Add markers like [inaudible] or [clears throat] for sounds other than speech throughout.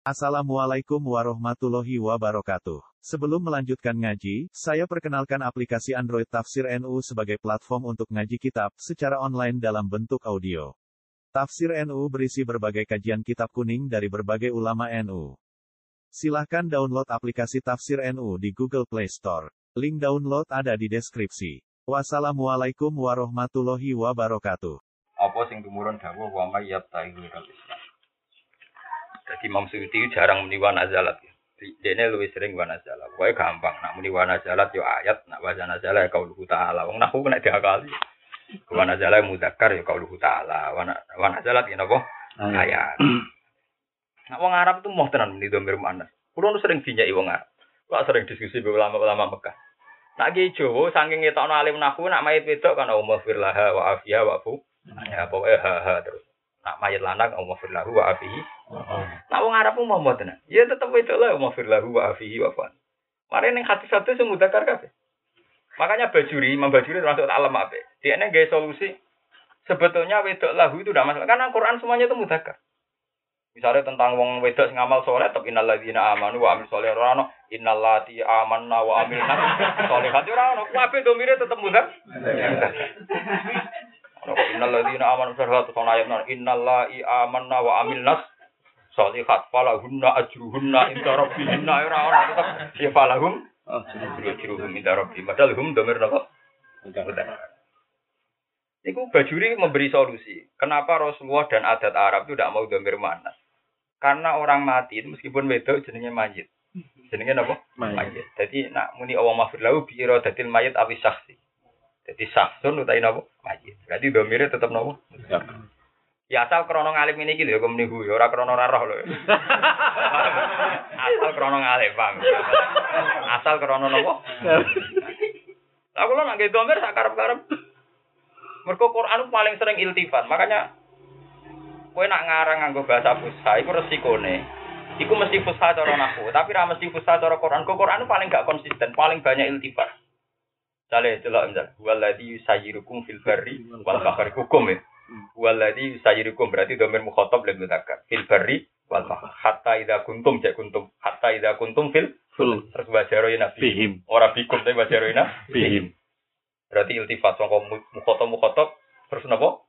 Assalamualaikum warahmatullahi wabarakatuh. Sebelum melanjutkan ngaji, saya perkenalkan aplikasi Android Tafsir NU sebagai platform untuk ngaji kitab secara online dalam bentuk audio. Tafsir NU berisi berbagai kajian kitab kuning dari berbagai ulama NU. Silahkan download aplikasi Tafsir NU di Google Play Store. Link download ada di deskripsi. Wassalamualaikum warahmatullahi wabarakatuh. apa sing dawuh wa Islam. Jadi Imam Suyuti jarang muni wa nazalat. Dene luwih sering wa nazalat. Pokoke gampang nak muni wa nazalat yo ayat, nak wa nazalat ya qauluhu ta'ala. Wong nahu kena diakali. Wa nazalat mudzakkar ya qauluhu ta'ala. Wa na- wa nazalat ya napa? Ayat. [clears throat] Nak wong Arab itu mau tenan muni domir muannas. Kulo nu sering dinyai wong Arab. Kok sering diskusi be ulama-ulama Mekah. Nak ki Jawa saking ngetokno alim nahu nak mayit wedok kan Allahumma fir laha wa afiya wa fu Ya pokoknya ha ha terus. Nak mayat lanang Allah firlahu wa afihi. Nak wong Arab mau mau tenan. Ya tetep itu lah Allah firlahu wa afihi wa fan. Mari ning hati satu sing mudakar kabeh. Makanya Bajuri, Imam Bajuri termasuk alam apa? Dia ini gaya solusi. Sebetulnya wedok lahu itu tidak masalah karena Quran semuanya itu mudakar. Misalnya tentang wong wedok sing amal soleh, tapi innalladzina amanu wa amil soleh ora ono innallati amanna wa amilna [laughs] solihat ora ono. Kabeh domire tetep mudakar. Ono kok innal ladzina amanu sharatu sana ayat nan innal lai amanna wa amilnas sholihat falahunna ajruhunna inda rabbihinna ora ora tetep ya falahum ajruhum inda rabbihim padahal hum domir napa Iku Bajuri memberi solusi. Kenapa Rasulullah dan adat Arab itu tidak mau domir manas? Karena orang mati itu meskipun wedok jenenge mayit. Jenenge apa? Mayit. Jadi nak muni Allah mafir lahu bi iradatil mayit awi saksi. Jadi saksun utai napa? Mayit. Berarti domire tetap napa? Ya asal krono ngalim ini gitu ya kok menihu ya ora krono ora roh lho. asal krono ngalim, Bang. Asal krono? Lah kula nak nggih domir sak karep-karep. Mergo Quran paling sering iltifat, makanya kowe nak ngarang nganggo bahasa fusha iku resikone. Iku mesti fusha cara nahwu, tapi ra mesti fusha cara Quran. Kok Quran paling gak konsisten, paling banyak iltifat. Sale delok misal, waladzi yusayyirukum fil barri wal bahri hukum ya. Waladzi yusayyirukum berarti domir mukhatab lan mudzakkar. Fil barri wal bahri. Hatta idza kuntum ja kuntum. Hatta idza kuntum fil terus bajaroina nabi. Bihim. Ora bikum tapi bajaroina Bihim. Berarti iltifat sangka mukhatab mukhatab terus napa?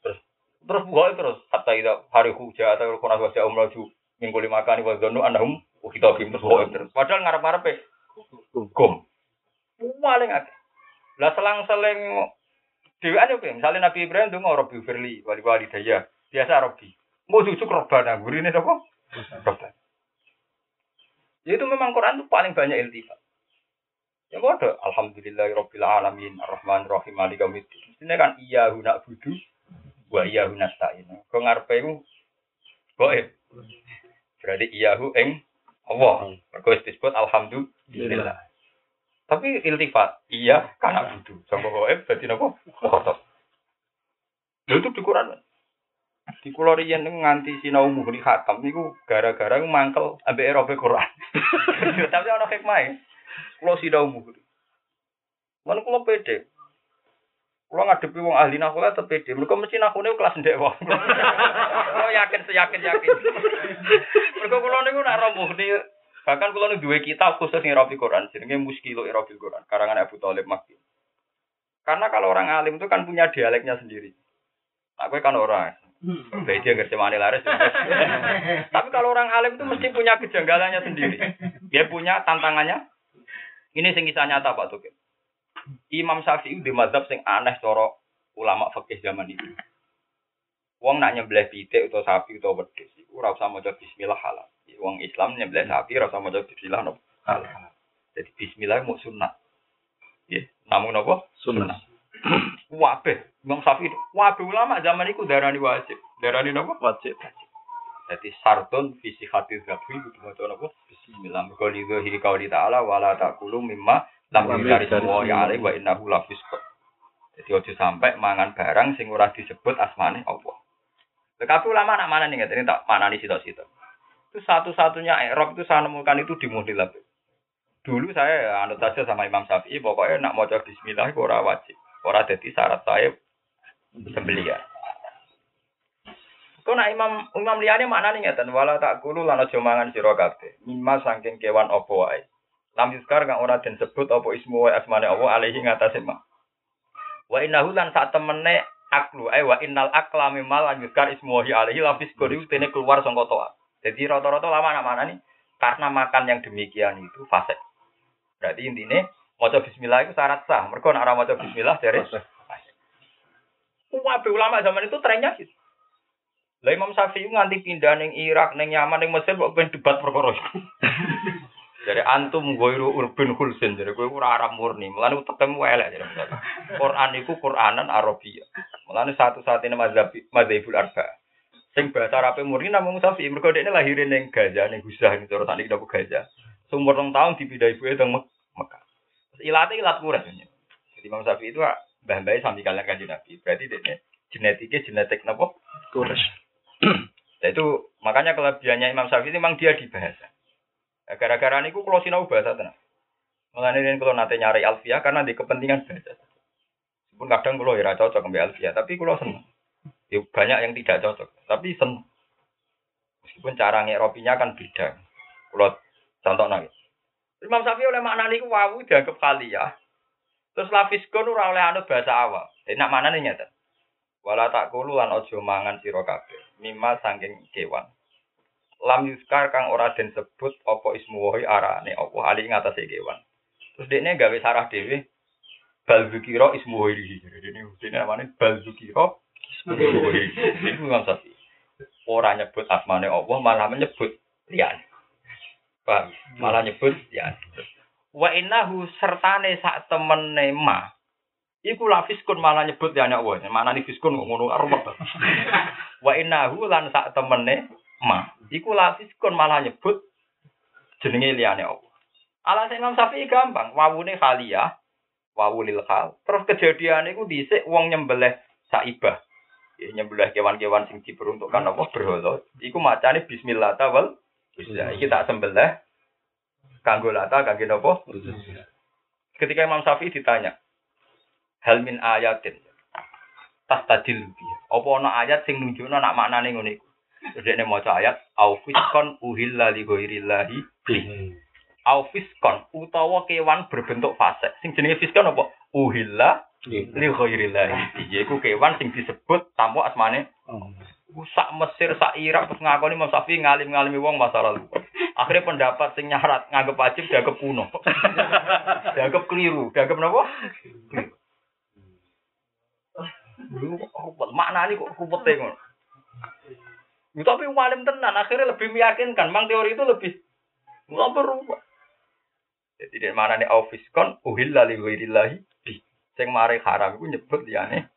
Terus terus ghaib terus hatta idza hari huja atau kuna wajah umraju minggu lima kali wa dzanu annahum kita terus terus. Padahal ngarep-ngarepe hukum. Paling akeh. Lah selang-seling dhewean yo? Misale Nabi Ibrahim ndonga Rabbi firli wali wali daya. Biasa Rabbi. Mau cucuk robana, gurine napa? Robana. Ya itu memang Quran itu paling banyak iltifat. Ya bodoh. Alhamdulillahirabbil alamin arrahmanir rahim maliki yaumiddin. Ini kan iya guna budu wa iya guna sa'in. Kau ngarepe iku goib. Berarti iyahu ing Allah. Wis disebut alhamdulillah. Tapi iltifat iya karena budu. Sangka goib berarti napa? Mukhatab. Lha itu di Quran. Di kulo riyen nganti sinau muhri khatam niku gara-gara mangkel ambek Eropa Quran. [laughs] Tapi ana hikmah Kulo sinau muhri. Mana kulo pede. Kulo ngadepi wong ahli nahwu tetep pede. Mergo mesti nahune kelas ndek wong. [laughs] Kulo yakin seyakin yakin. [laughs] Mergo kulo niku nak muhri bahkan kulo niku duwe kitab khusus ngirapi Quran jenenge Muskilu Irabil Quran karangan Abu Thalib Makki. Karena kalau orang alim itu kan punya dialeknya sendiri. Aku kan orang. Jadi dia ngerti laris. [laughs] Tapi kalau orang alim itu mesti punya kejanggalannya sendiri. Dia punya tantangannya. Ini sing kisah nyata Pak Tukin. Imam Syafi'i di mazhab sing aneh cara ulama fikih zaman itu. Wong nak nyembelih pitik atau sapi atau wedhus iku ora usah maca bismillah halal. Wong Islam nyembelih sapi ora usah maca bismillah no. halal. Jadi bismillah mau sunat. Ya, namun apa? Sunnah. Wabeh, Imam Syafi'i. Wabeh ulama zaman itu darani wajib. Darani napa? Wajib. Jadi sartun visi hati zabi itu maca napa? Bismillah. Mergo li dzahiri qauli ta'ala wala taqulu mimma lam Lam yuzaris yuzaris wa innahu lafisq. Jadi ojo sampai mangan barang sing ora disebut asmane Allah. Tetapi ulama nak mana nih ini tak mana nih situ-situ. Itu satu-satunya Eropa itu saya nemukan itu di Muhdilab. Dulu saya ya, anut saja sama Imam Syafi'i, pokoknya nak mau Bismillah itu ora wajib. Ora jadi syarat saya sembelian. Kok nak imam imam liyane maknane ngeten wala tak kulu lan aja mangan sira kabeh. Mimma saking kewan apa wae. Lam yuskar kang ora den sebut apa ismu wa asmane Allah alaihi ngatasé ma. Wa innahu lan sak temene aklu ay wa innal akla mimma lan yuskar ismu alaihi iku tene keluar sangka toa. Jadi rata-rata lama mana nih? Karena makan yang demikian itu fase. Berarti intinya maca bismillah itu syarat sah. Mereka nak maca bismillah dari Wah, ulama zaman itu trennya gitu. Lah Imam Syafi'i nganti pindah ning Irak, ning Yaman, ning Mesir kok ben debat perkara [laughs] Jadi antum goiru urban hulsin, jadi gue ora Arab murni. Mulane ketemu elek jadi Quran iku Quranan Arabia. Mulane satu saat ini mazhab mazhabul arba. Sing bahasa Arab murni namung Syafi'i. Mergo dekne lahirin ning Gaza ning Gusah ning cara sakniki dapat Gaza. Sumur rong tahun dipindah ibu teng Mekah. Ilate ilat kuras. Jadi Imam Syafi'i itu mbah-mbah sampai kalian kanjeng Nabi. Berarti dekne genetiknya genetik napa? Kuras. Nah, itu makanya kelebihannya Imam Syafi'i memang dia di bahasa. Ya, gara-gara niku kalau sinau bahasa tenang. Mengenai ini kalau nanti nyari alfiah karena di kepentingan bahasa. Pun kadang kalau ya cocok ambil alfiah, tapi kalau senang. Ya, banyak yang tidak cocok, tapi senang. Meskipun cara ngeropinya kan beda. Kalau contoh lagi. Imam Syafi'i oleh makna niku wawu dianggap kali ya. Terus lafiskon ora oleh anu bahasa awal. Jadi nak nih nyata? Wala tak kulu lan ojo mangan sira kabeh. Mima saking kewan. Lam yuskar kang ora den sebut apa ismu wahi arane apa ali ngatasé kewan. Terus dekne gawe sarah dhewe bal zikira ismu wahi. Ini ismu wahi. Itu nggak sapi. Ora nyebut asmane Allah malah menyebut liyan. Paham? Malah nyebut liyan. Wa innahu sertane sak temene ma Iku la fiskun malah nyebut ya wong. Mana nih fiskun ngono arep. Wa innahu lan sak temene ma. Iku la fiskun malah nyebut jenenge liyane Allah. Alasan Imam Syafi'i gampang, wawune khaliyah, wawu lil khal. Terus kejadian iku dhisik wong nyembelih saibah. Ya, nyembelih kewan-kewan sing diperuntukkan apa berhala. Iku macane bismillah tawal. Bisa. Iki tak sembelih kanggo lata kangge napa? Ketika Imam Syafi'i ditanya, hal min ayatin? Tas tadil apa ana ayat sing nunjukno nak maknane ngene iku? Jadi maca ayat au fiskon uhilla li ghairillahi au fiskon utawa kewan berbentuk fasik. Sing jenenge fiskon apa? Uhilla li ghairillahi iku kewan sing disebut tamu asmane oh. sak Mesir sak Irak terus ngakoni Imam Syafi'i ngalim-ngalimi wong masa lalu akhirnya pendapat sing nyarat nganggep wajib dianggap kuno [laughs] dianggap keliru dianggap napa Ruwet. Maknane kok ruwete ngono. Tapi walim tenan akhirnya lebih meyakinkan. Mang teori itu lebih nggak berubah. Jadi di mana nih kon uhilla li ghairillahi bi. Sing mari haram iku nyebut liyane.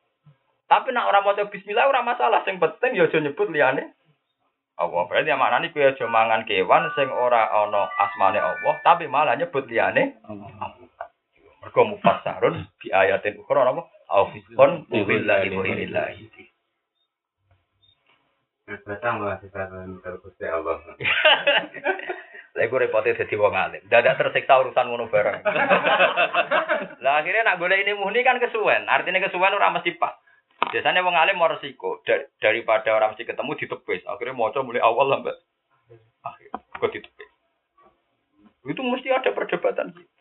Tapi nak orang mau bismillah ora masalah. Sing penting ya aja nyebut liyane. Allah berarti yang mana nih kue aja mangan kewan sing ora ono asmane Allah, tapi malah nyebut liyane. Mergo mufassarun bi ayatin ukhra apa? au fiskon billahi wa inillahi. Datang terkusti Allah. [laughs] Lah gue repotnya jadi wong alim. Dadak tersiksa urusan ngono bareng. [laughs] lah akhirnya nak golek ini muni kan kesuwen. Artinya kesuwen ora mesti pak. Biasanya wong alim mau resiko Dar daripada orang mesti ketemu ditepis. Akhirnya mau mulai awal lah mbak. Akhirnya kok ditepis. Itu mesti ada perdebatan gitu.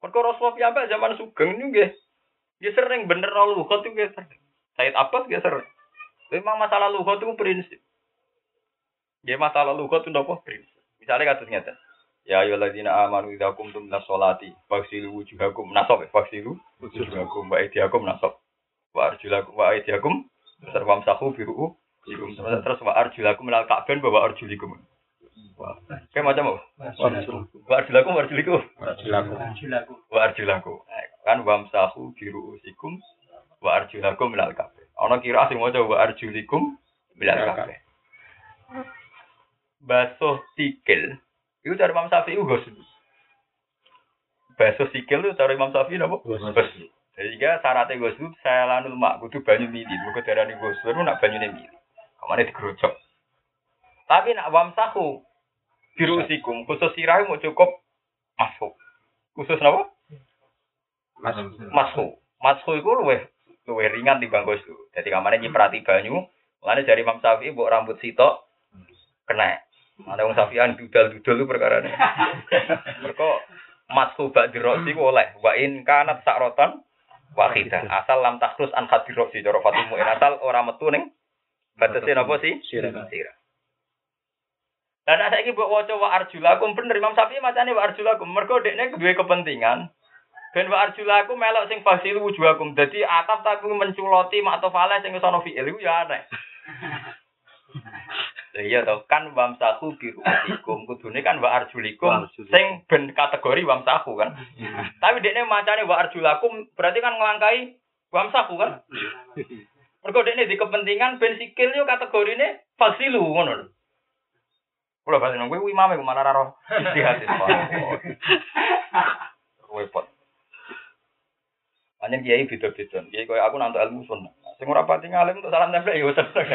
Mereka Rasulullah mbak zaman Sugeng ini dia sering bener luhut dia sering. Said Abbas dia sering. Memang masalah luhut itu prinsip. Dia masalah luhut itu apa? Prinsip. Misalnya kasus nyata. Ya ayyuhalladzina amanu idza qumtum ila sholati faghsilu wujuhakum nasab faghsilu wujuhakum wa aydiyakum nasab wa arjulakum wa aydiyakum sarwam sahu biru'u terus wa arjulakum lal ka'ban bawa arjulikum Kayak macam apa? Wa arjulakum wa arjulikum. Wa arjulakum. Kan wamsahu biru usikum wa arjulakum kabeh. Ana kira sing maca wa arjulikum kabeh. Basuh sikil itu dari Imam Syafi'i ghusl. Basuh sikil itu dari Imam Syafi'i napa? Ghusl. Sehingga syaratnya ghusl saya lanul mak kudu banyu mili. Mergo darani ghusl nak banyune mili. Kamane digerojok. Tapi nak wamsahu biru usikum khusus sirah mau cukup masuk. Khusus napa? Masku. Masku itu luwe luwe ringan di bangku itu. Jadi kamarnya nyiprati banyu, Mulane dari Imam Syafi'i mbok rambut sitok kena. Ada wong Syafi'an dudal-dudal itu perkara ini. [laughs] Mereka masku bak diroksi oleh wa in kanat sakrotan wahidah. Asal lam takrus an hadiroksi cara Fatul Mu'in. Asal ora metu ning batese napa sih? Sirah. Dan ada lagi buat waca wa arjulakum bener Imam Syafi'i macane wa arjulakum. Mergo dekne duwe kepentingan Ben wa arjulakum melok sing wujuhakum. Dadi atap tapi menculoti makto fale sing sono fi'il iku ya aneh. [laughs] Iya to kan wamsahu bi ru'usikum [laughs] kudune kan wa arjulikum sing ben kategori wamsahu kan. [laughs] Tapi dekne macane wa arjulakum berarti kan ngelangkai wamsahu kan. [laughs] Mergo dekne di kepentingan ben sikil yo kategorine fasilu ngono lho. Kula balik nang kowe imame malah ra roh istihad. Repot. Hanya kiai beda-beda. Kiai koyo aku nantuk ilmu sunnah. Sing ora pati ngalim untuk salam templek ya seneng.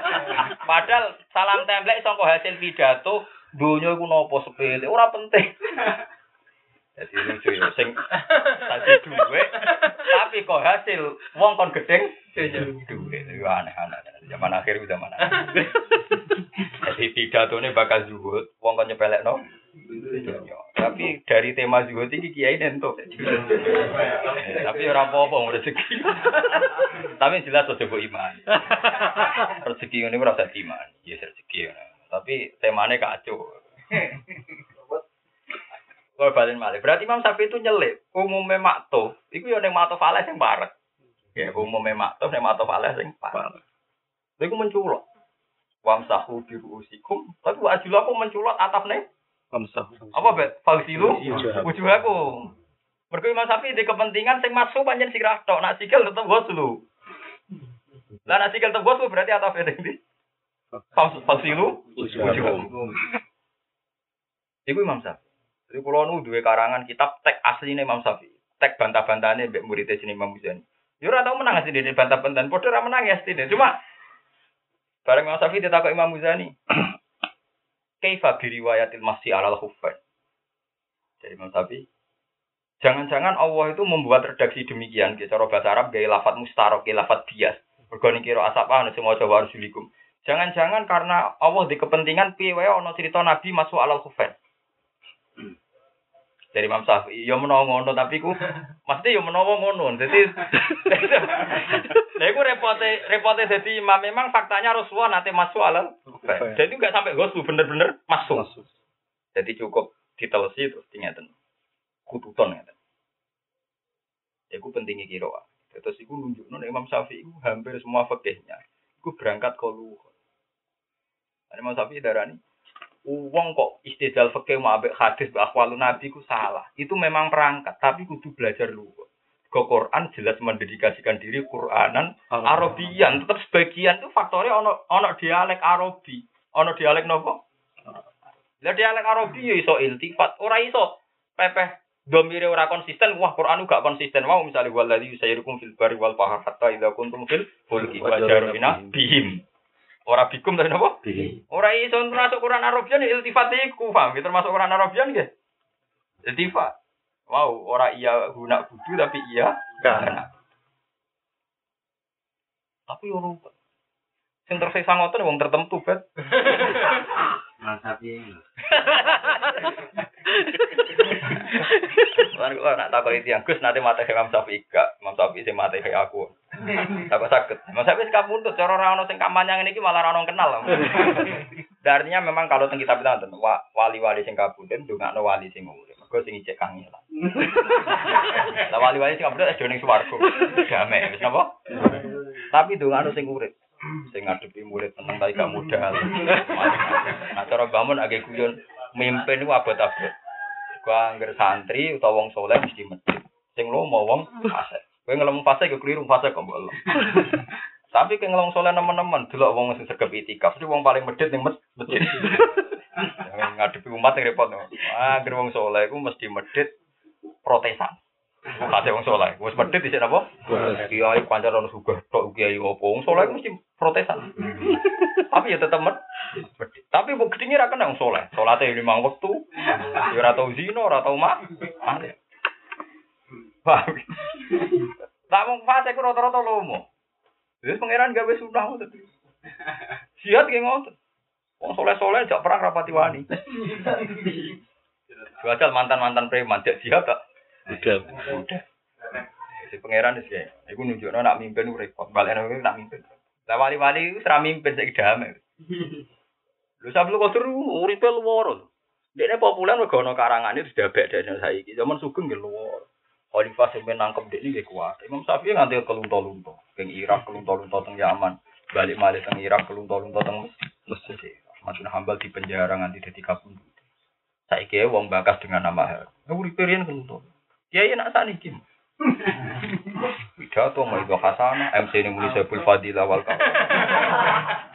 [laughs] Padahal salam templek sangka hasil pidato donya iku napa sepele, ora penting. Jadi lucu ya, sing tadi duwe, tapi kok hasil wong kon gedeng duwe, itu aneh-aneh. Zaman akhir itu zaman akhir. Jadi pidatone bakal zuhud, wong kon nyepelek no. Tapi dari tema zuhud ini kiai nentuk. Tapi ora apa-apa rezeki. [laughs] Tapi yang jelas aja mbok iman. Rezeki ora usah iman. Ya rezeki. Tapi temane kacau. Kalau balen malih. Berarti Imam Syafi'i itu nyelip. Umumnya makto. Iku ya ning makto fales yang parek. Ya umumnya makto ning makto fales yang parek. Iku menculot. Wamsahu bi ruusikum. Tapi wa ajlaku menculot Kamsah. Apa bet? Fagsilu Wujuhakum. wujuhakum. Mergo Imam Syafi'i di kepentingan sing masuk pancen sirah tok. Nak sikil tetep ghuslu. Lah nak sikil tetep ghuslu berarti atapne ndi? Fagsilu Wujuhakum. Iku Imam Syafi'i. Jadi kalau nu dua karangan kitab tek asli Imam Syafi'i. Tek bantah-bantahnya mbek muridnya sini Imam Muzani. Ya ora tau menang sih bantah-bantahan. Padha ora menang ya sini. Cuma bareng Imam Syafi'i ditakok Imam Muzani. Kaifa bi riwayatil masih alal khuffain. Jadi Imam Syafi'i Jangan-jangan Allah itu membuat redaksi demikian, gitu. cara bahasa Arab gaya lafat mustarok, gaya lafat bias. Bergoni kira asap anu semua coba harus Jangan-jangan karena Allah di kepentingan piye ana cerita Nabi masuk alal khufain. Dari Imam Syafi'i, ya menawa ngono tapi ku [laughs] mesti ya menawa ngono. Jadi Lha [laughs] iku repote repote dadi imam memang faktanya Rasulullah nanti masuk alal. Jadi enggak sampai goslu bener-bener masuk. Jadi cukup ditelesi terus tingeten. Kututon ngeten. Iku pentingnya kira. Terus iku nunjukno Imam Syafi'i iku hampir semua fikihnya iku berangkat ke luhur. Imam Syafi'i darani Uang kok istidlal fikih mau ambek hadis akwalun nabi ku salah. Itu memang perangkat, tapi kudu belajar luhur. Ke Quran jelas mendedikasikan diri Quranan Arabian, tetap sebagian itu faktornya ono ono dialek Arabi, ono dialek nopo? Lah dialek Arabi ya iso iltifat, ora iso pepeh domire ora konsisten, wah Quran gak konsisten. Mau misalnya waladzi yusayirukum fil bari wal bahr hatta idza kuntum fil fulki wa jarina bihim. Ora bikum tapi napa? Ora iso termasuk Quran Arabian ya iltifat iku, paham? ya? Termasuk Quran Arabian nggih. Iltifat. Wow, ora iya guna kudu tapi iya karena. Tapi yo rupa. Sing tersisa ngoten wong tertentu, Bet. [laughs] Mas Sapi. Lan kok nak takoni tiyang Gus nate mate Imam Syafi'i gak, Imam Syafi'i sing mate aku. [laughs] Tak saged. Imam Syafi'i sing kapundhut cara ora ono sing kampanye iki malah ora ono kenal. [laughs] Artinya memang kalau teng kitab itu wonten wa- wali-wali sing kabundhut ndongakno wali sing urip. Mergo sing ijek kangelan. [laughs] Lah wali-wali sing kabundhut es ning swarga. Damai wis napa? Tapi ndongakno sing urip. Sing ngadepi murid tenang tapi gak modal. Nah cara bangun agak guyon mimpin itu abot-abot. Gua angger santri utawa wong soleh mesti medhit. Sing lomo wong fase. Kowe ngelem fase keliru fase kok mbok. [laughs] Tapi ke ngelong soleh nemen-nemen delok wong sing sregep itikaf, mesti wong paling medhit ning mes- masjid. [laughs] Yang ngadepi umat yang repot. Ah, angger wong soleh iku mesti medhit protesan. Kate wong soleh, wis medhit dhisik napa? Kiai pancen ono sugih tok kiai opo. Wong soleh iku mesti protesan. [laughs] Tapi ya tetep med- medhit. Tapi mbok gedhinge ra kena wong soleh. Salate limang wektu. Ya ora tau zina, ora tau mak. Paham? Tak mung fase ku rata-rata lomo. Terus pangeran gawe sunah ngoten. Jihad ki ngoten. Wong soleh-soleh jak perang rapati wani. Jual mantan-mantan preman jak jihad tak. Udah. Udah. Si pangeran wis kae. Iku nunjukno nak mimpin repot. Balekno ku nak mimpin. Lah wali-wali wis ra mimpin saiki damai. Lho sablu kodur uripe luwara. Dekne populer mergo ana karangane sudah bek dekne saiki. Zaman sugeng nggih luwara. Khalifah sing nangkep dekne nggih kuat. Imam Syafi'i nganti kelunto-lunto. Teng Irak kelunto-lunto teng Yaman. Balik malih teng Irak kelunto-lunto teng Mesir. Bin Hambal di penjara nganti dadi kabundut. Saiki wong bakas dengan nama hal. Uripe riyen kelunto. Kiai nak saniki. Pidato mau itu Hasanah, MC ini muni Sebul Fadilah wal Kafa.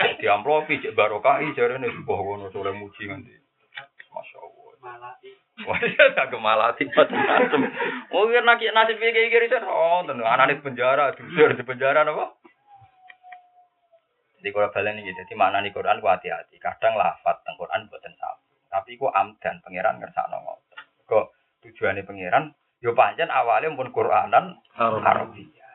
Cek diamplopi, cek barokai, jare ini sebuah wono soleh muji nanti. Masya Allah. Wah, dia tak kemalati macam-macam. Oh, biar nak nasib kayak gini kan. Oh, tentu anak di penjara, dusir di penjara apa? Jadi kalau balen ini, jadi mana nih Quran ku hati-hati. Kadang lafat teng Quran buatan sapi. Tapi ku amdan pangeran ngersakno ngoten. Kok tujuannya pangeran Yo pancen awalnya pun Quranan Arabiyah.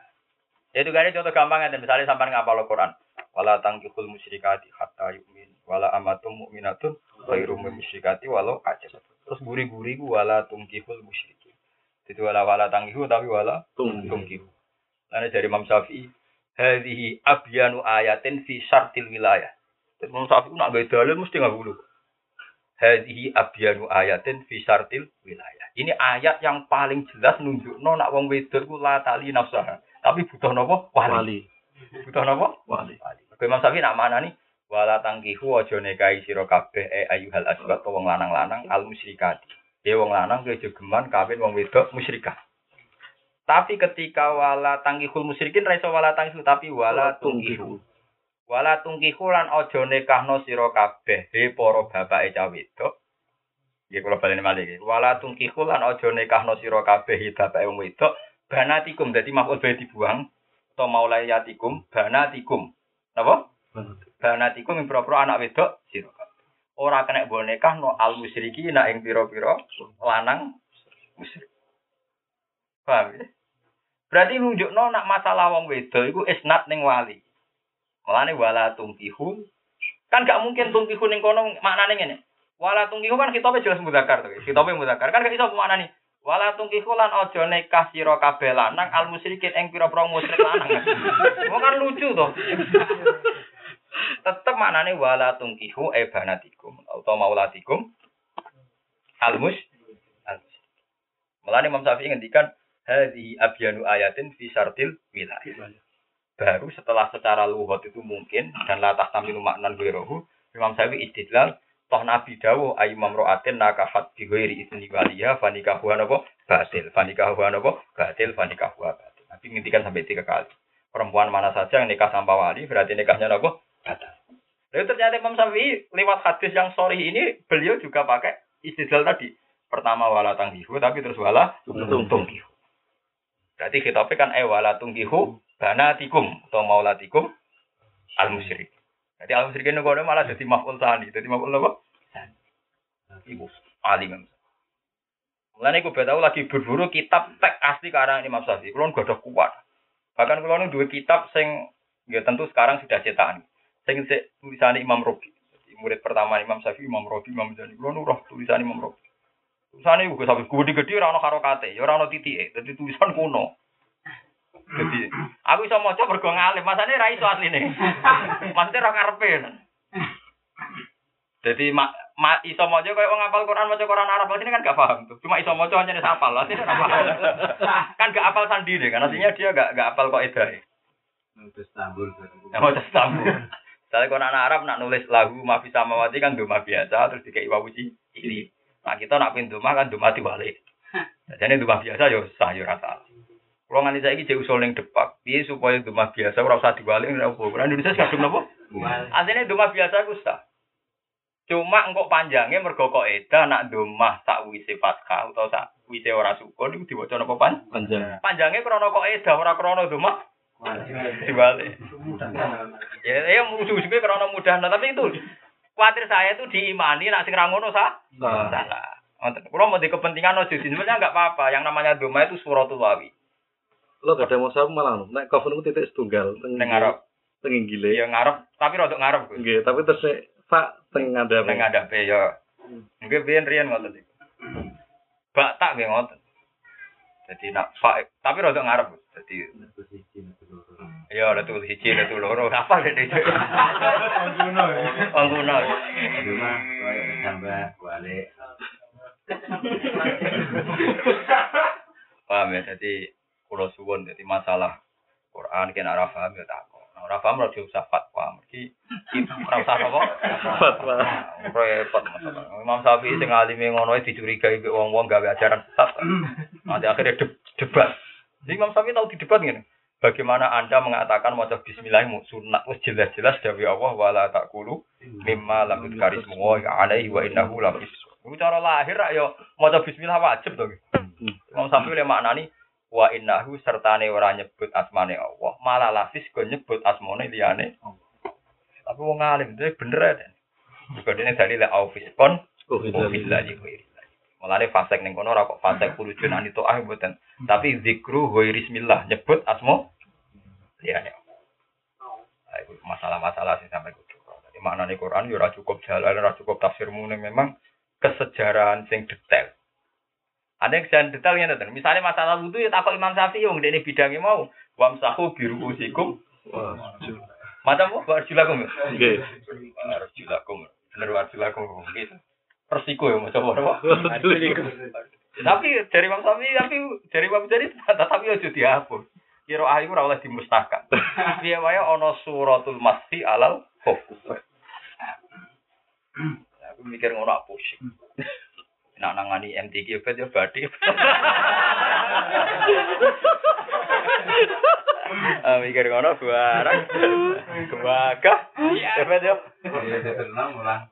Itu gak ada contoh gampang ya, misalnya sampai ngapal Quran. Wala tangkihul musyrikati hatta yu'min. Wala amatum mu'minatun ghairu musyrikati walau aja. Terus guri-guri ku wala tungkihul musyrikin. Jadi wala wala tangkihu tapi wala tungkihu. Karena dari Imam Syafi'i, hadhihi abyanu ayatin fi syartil wilayah. Jadi Imam Syafi'i nak gawe dalil mesti nggak bulu. Hadhihi abyanu ayatin fi syartil wilayah. Ini ayat yang paling jelas nunjukno nak wong wedok ku la tali nafsah. Tapi butuh napa? Wali. Wali. Butuh napa? Wali. Wali. Imam Syafi'i nak mana nih? Wala tangkihu aja nikahi sira kabeh e ayuhal asbat wong lanang-lanang al musyrikati. Ya wong lanang kowe jogeman kawin wong wedok musyrikah. Tapi ketika wala tangkihul musyrikin ra iso wala tangkihu tapi wala tungkihu. Wala tungkihu lan aja nikahno sira kabeh he para bapake cah wedok Nggih kula baleni malih. Wala tungkihu lan aja nikahno sira kabeh bapake wong wedok banatikum dadi maf'ul bae dibuang atau maulayatikum banatikum. Napa? Banatikum ing pira anak wedok sira. Ora kena mbok nikahno al musyriki nak ing pira-pira lanang musyrik. Paham ya? Berarti nunjukno nak masalah wong wedok iku isnad ning wali. Mulane wala tungkihu kan gak mungkin tungkihu ning kono maknane ngene. Wala tungkihu kan kitabe jelas mudakar to. Kitabe mudakar kan gak iso nih. Wala tungkihu lan aja nikah sira kabeh lanang al musyrikin ing pira-pira musyrik lanang. Wong kan lucu to. Tetep maknane wala tungkihu e banatikum atau maulatikum al mus al Mulane Imam Syafi'i ngendikan hadhi abyanu ayatin fi syartil wilayah. Baru setelah secara luhut itu mungkin dan latah tamilu maknan ghairuhu Imam Syafi'i istidlal toh Nabi dawuh ayu mamroatin nakafat bi ghairi izni waliya fanikahuha napa batil fanikahuha napa batil fanikahuha batil Nabi ngintikan sampai tiga kali perempuan mana saja yang nikah tanpa wali berarti nikahnya napa batal Lalu ternyata Imam Syafi'i lewat hadis yang sorry ini beliau juga pakai istidlal tadi pertama wala tangkihu tapi terus wala tungkihu berarti kitabnya kan eh wala tungkihu banatikum atau maulatikum al musyrik jadi al musyrikin itu malah jadi maf'ul tani. Jadi maf'ul apa? Ibu alim. Mulane aku tahu lagi berburu kitab tek asli karang ini Imam Syafi'i. Kulo gak ada kuat. Bahkan kulo dua kitab sing ya tentu sekarang sudah cetakan. Sing tulisan Imam Robi. Jadi murid pertama Imam Syafi'i, Imam Robi, Imam Jani. Kulo nurah tulisan Imam Robi. Tulisannya juga sampai gede-gede ora ono karokate, ya ora ono titike. Jadi tulisan kuno. Jadi aku iso maca mergo ngalim, masane ra iso asline. Maksudnya ra karepe. Jadi ma, ma iso maca koyo wong ngapal Quran maca Quran Arab sini kan gak paham tuh. Cuma iso maca hanya hafal, asline ra paham. kan gak hafal sandi deh, kan artinya dia gak gak hafal kok edah. Terus tambul. Mau tes Saya Quran Arab nak nulis lagu mafi samawati kan duma biasa terus dikai wawu ini. Nah kita nak pin duma kan duma diwalik. Jadi duma biasa yo sah yo rasa. Kalau nganti saya ini jauh usul yang depak, piye supaya rumah biasa ora usah dibalik ora apa. Ora Indonesia kadung napa? Asline rumah biasa ku sah. Cuma engkok panjangnya mergo kok eda nak domah sakwise fathah utawa sakwise ora sukun iku diwaca napa pan? Panjang. Panjangnya krana kok eda ora krana domah dibalik. Ya ya ujug-ujugnya krana mudah, nah, tapi itu khawatir saya itu diimani nak sing ra ngono sah. Salah. Kalau mau di kepentingan ojo sebenarnya nggak apa-apa. Yang namanya doma itu suratul wawi. Lo gak ada mushaf malah. Nek kafun titik setunggal teng ngarep. teng inggile. Ya ngarep, tapi rada ngarep. Nggih, tapi terus fa teng ngadep. Ning ngadepe ya. Nggih biyen riyen ngoten iki. Bak tak nggih ngoten. Jadi nak fa tapi rada ngarep. Jadi Terus siji terus loro. ya letul siji letul loro apa dek dek. Pengguna. Cuma koyo tambah balik. Paham ya? Jadi kulo suwun jadi masalah Quran kena ora paham ya takon. Nah, ora paham ora usah fatwa. Mergi ora usah apa? Fatwa. Repot masalah. Imam Syafi'i sing alime ngono dicurigai wong-wong gawe ajaran sesat. Nanti akhirnya de- debat. Jadi Imam Syafi'i tahu di debat ngene. Bagaimana Anda mengatakan maca bismillah sunat wis jelas-jelas dari Allah wala taqulu mimma lam yudkarismu wa alaihi wa innahu la Iku cara lahir rak yo maca bismillah wajib to. Imam Syafi'i le maknani wa innahu sertane ora nyebut asmane Allah, malah lafis go nyebut asmane liyane. Tapi wong alim itu bener ya. Juga dene dalil aufis billahi wa irillahi. Mulane fasek ning kono ora kok fasek pulujon ani to ah mboten. Tapi zikru wa bismillah nyebut asmo liyane. Nah, itu masalah-masalah sing sampai kudu. Jadi maknane Quran ya ora cukup jalan, ora cukup tafsirmu ning memang kesejarahan sing detail. Ada yang sejarah detail ya nonton. Misalnya masalah wudhu ya takut Imam Syafi'i yang ini bidangnya mau wamsahu biru usikum. Macam apa? Arjulakum. Nggih. Arjulakum. Bener arjulakum. Gitu. Persiko ya macam [laughs] apa? Tapi dari Imam Syafi'i tapi dari Imam Jadi [laughs] tapi aja dihapus. Kira ayu ora oleh dimusnahkan. [laughs] Piye wae ana suratul masfi alal khuf. Aku mikir ngono aku pusing. Nak nangani MTQ bet ya badi. Ah mikir ngono barang. Gagah. Ya bet ya. Ya tenang ora.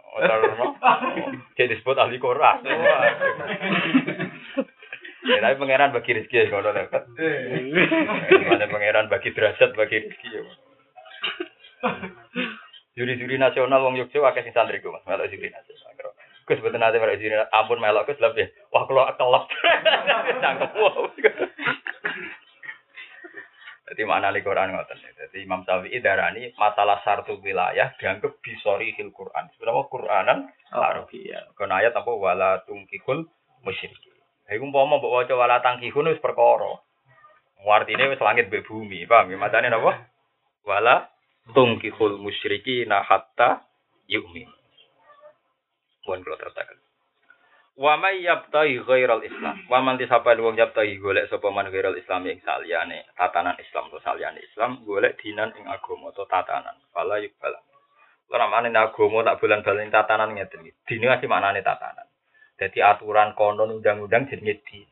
Jadi disebut ahli Quran. [laughs] Ya, tapi pangeran bagi rezeki ya kalau dapat. Ada pangeran bagi derajat bagi rezeki ya. Juri-juri nasional wong Yogyakarta akeh sing santri ku Mas, melok juri nasional. Gus betul nanti melok juri ampun melok Gus lebih. Wah kalau kelop. [laughs] Cangkep wow. [laughs] Jadi mana di Quran ngoten. Jadi Imam Syafi'i darani masalah sartu wilayah dianggap bisori hil Quran. Sebenarnya Quranan Arabia. Karena ayat apa wala tungkihul musyrikin. Iku umpama mbok waca wala tangkihun wis perkara. Artine wis langit mbek bumi, paham ya? Macane napa? Wala tungkihul musyrikina hatta yu'min. Pun kula tertaken. Wa may yabtaghi ghairal Islam. Wa man disapa wong yabtaghi golek sapa man ghairal Islam ing saliyane tatanan Islam atau saliyane Islam golek dinan ing agama atau tatanan. Fala yukbal. Ora maknane agama tak bulan-bulan tatanan ngeten iki. Dine masih maknane tatanan. Jadi aturan konon undang-undang jenenge din.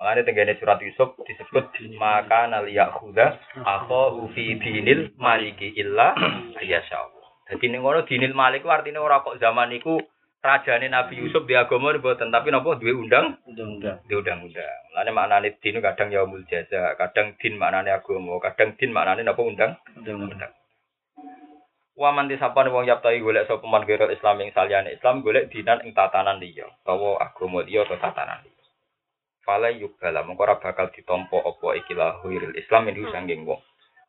Makanya tenggene surat Yusuf disebut maka naliya khuda akho fi dinil maliki illa ayasya Allah. Jadi ning ngono dinil malik ku artine ora kok zaman iku rajane Nabi Yusuf di agama mboten tapi napa duwe undang Undang-undang. di undang-undang. Mulane maknane din kadang yaumul jaza, kadang din maknane agama, kadang din maknane napa undang Undang-undang. Wa man disapane wong yaptai golek sapa man gerol Islam ing saliyane Islam golek dinan ing tatanan liya utawa agama liya atau tatanan liya. Fala yubala mengko ora bakal ditampa apa iki lahiril Islam ini sanging wong.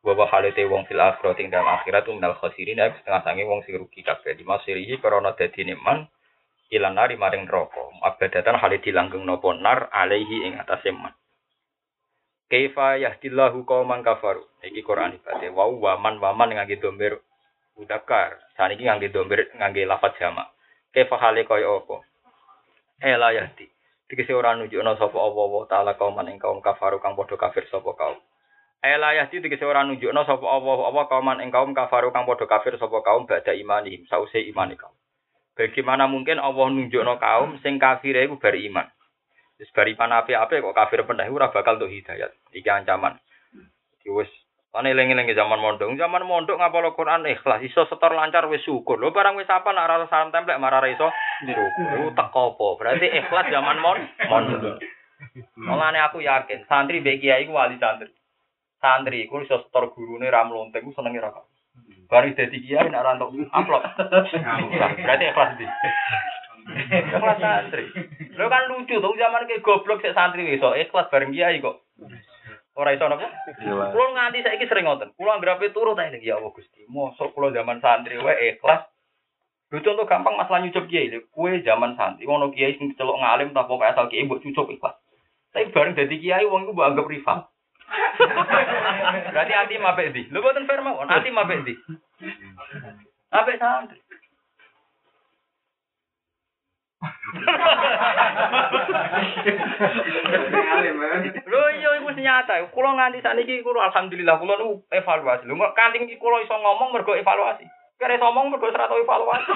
Wa wa halate wong fil akhirat ing dalam akhirat minal khasirin ya setengah sanging wong sing rugi kabeh di masirihi karena dadine man ilan nari maring neraka. Abadatan hale dilanggeng napa nar alaihi ing atase man. Kaifa yahdillahu qauman kafaru. Iki Quran ibate wa wa man wa man ngangge domber udakar. Saniki ngangge domber ngangge lafaz jamak. Kaifa hale kaya apa? Ela yahdi. Dikese ora nunjukno sapa Allah taala kaum ing kaum kafaru kang padha kafir sapa kaum. Ela yahdi dikese ora nunjukno sapa Allah apa kaum ing kaum kafaru kang padha kafir sapa kaum badha imanihim sause imane kaum. Bagaimana mungkin Allah nunjukno kaum sing kafir iku bar iman. Wis bar iman ape-ape kok kafir pendah ora bakal untuk hidayat. Iki ancaman. Iki wis Ane eling-eling zaman mondok, zaman mondok ngapalo Quran ikhlas, iso setor lancar wis syukur. Lho barang wis apa nak rasa salam templek marah ra iso syukur. Teko apa? Berarti ikhlas zaman mon mondok. Mulane aku yakin santri mbek kiai wali santri. Santri iku iso setor gurune ra mlontek ku senenge ra. Bari dadi kiai nak ra entuk amplop. Berarti ikhlas ndi? Ikhlas santri. Lho kan lucu tuh zaman ke goblok sik santri iso ikhlas bareng kiai kok. Ora iso napa? Gila. Kulo nganti saiki sering ngoten. Kulo anggere turu ta ya Allah Gusti. Mosok kulo zaman santri wae ikhlas. Lho contoh gampang masalah nyucup kiai lho. Kue zaman santri ngono kiai sing celok ngalim ta pokoke asal kiai mbok cucup ikhlas. Tapi bareng dadi kiai wong iku mbok anggap rival. Berarti hati mapek di. Lho boten fair mawon. Hati mapek di. Apik santri. Lho iya iku nyata. Kulo nganti saniki kulo alhamdulillah kulo nu evaluasi. Lho kanthi iki kulo iso ngomong mergo evaluasi. Kare ngomong mergo ora tau evaluasi.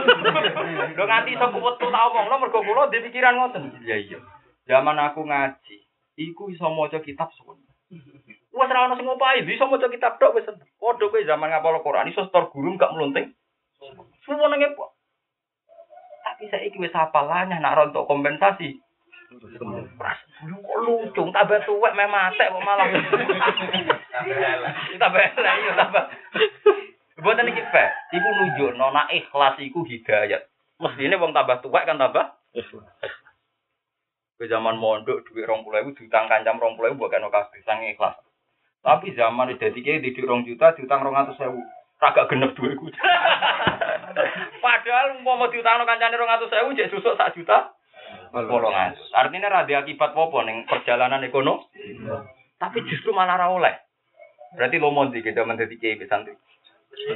Lho nganti iso kuwetu tak omongno mergo kulo di pikiran ngoten. Iya iya. Zaman aku ngaji, iku iso maca kitab suwen. Wes ora ono sing ngopahi, iso maca kitab tok wis seneng. Padha kowe zaman ngapal Quran iso setor guru gak melunting. Suwen nang Tapi saiki wis hafalane nak rontok kompensasi. Pras, lu kok lucu, tambah tuwek meh matek kok malah. [laughs] tambah elek iya tambah. Mboten iki fair. Iku nunjukno nek ikhlas iku hidayat. Mestine wong tambah tuwek kan tambah Ke zaman mondok duit 20.000 diutang kancam 20.000 mbok kena kabeh sange ikhlas. Tapi zaman udah dikei di 2 juta diutang 200.000. Kagak genep duitku. [laughs] Padahal umpama diutangno kancane 200.000 jek susuk sak juta. Polong atus. Artinya rada akibat apa ning perjalanan ekonomi. Tapi justru malah ra oleh. Berarti lo mau kita menjadi kiai mbek santri. [laughs]